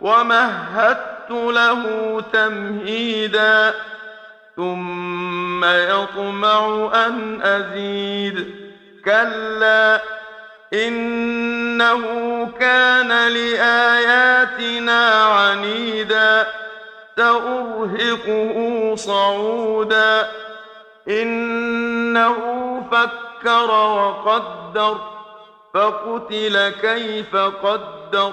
ومهدت له تمهيدا ثم يطمع أن أزيد. كلا إنه كان لآياتنا عنيدا سأرهقه صعودا. إنه فكر وقدر فقتل كيف قدر.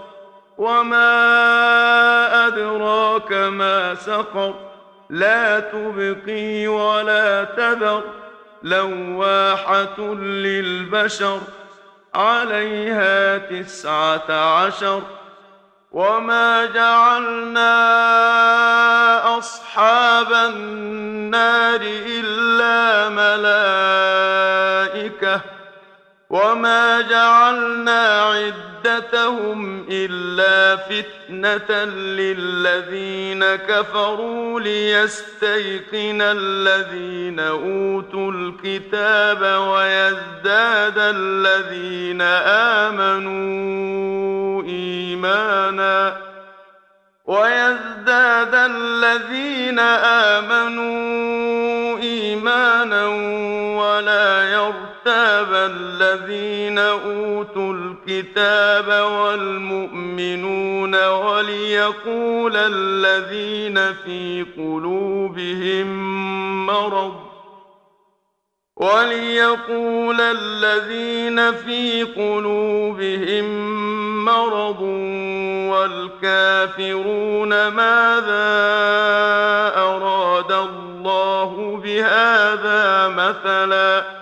وما أدراك ما سقر لا تبقي ولا تذر لواحة للبشر عليها تسعة عشر وما جعلنا أصحاب النار إلا ملائكة وما جعلنا عدتهم إلا فتنة للذين كفروا ليستيقن الذين أوتوا الكتاب ويزداد الذين آمنوا إيمانا ويزداد الذين آمنوا إيمانا يرتاب الذين أوتوا الكتاب والمؤمنون وليقول الذين في قلوبهم مرض وليقول الذين في قلوبهم مرض والكافرون ماذا أراد الله بهذا مثلا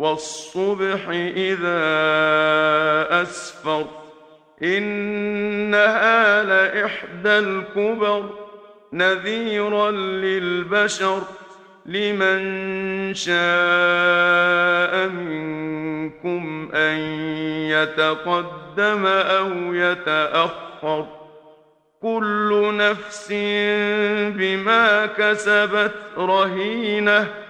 والصبح إذا أسفر إنها لإحدى الكبر نذيرا للبشر لمن شاء منكم أن يتقدم أو يتأخر كل نفس بما كسبت رهينة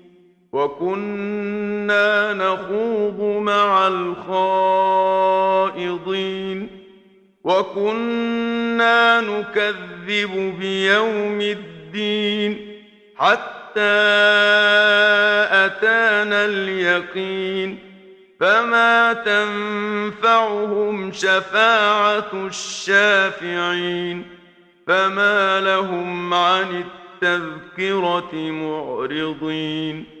وكنا نخوض مع الخائضين وكنا نكذب بيوم الدين حتى أتانا اليقين فما تنفعهم شفاعة الشافعين فما لهم عن التذكرة معرضين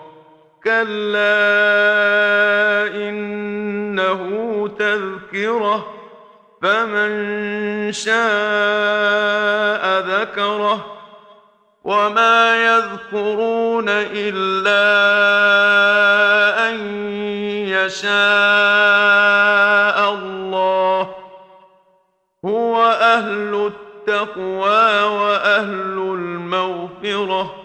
كلا انه تذكره فمن شاء ذكره وما يذكرون الا ان يشاء الله هو أهل التقوى واهل المغفره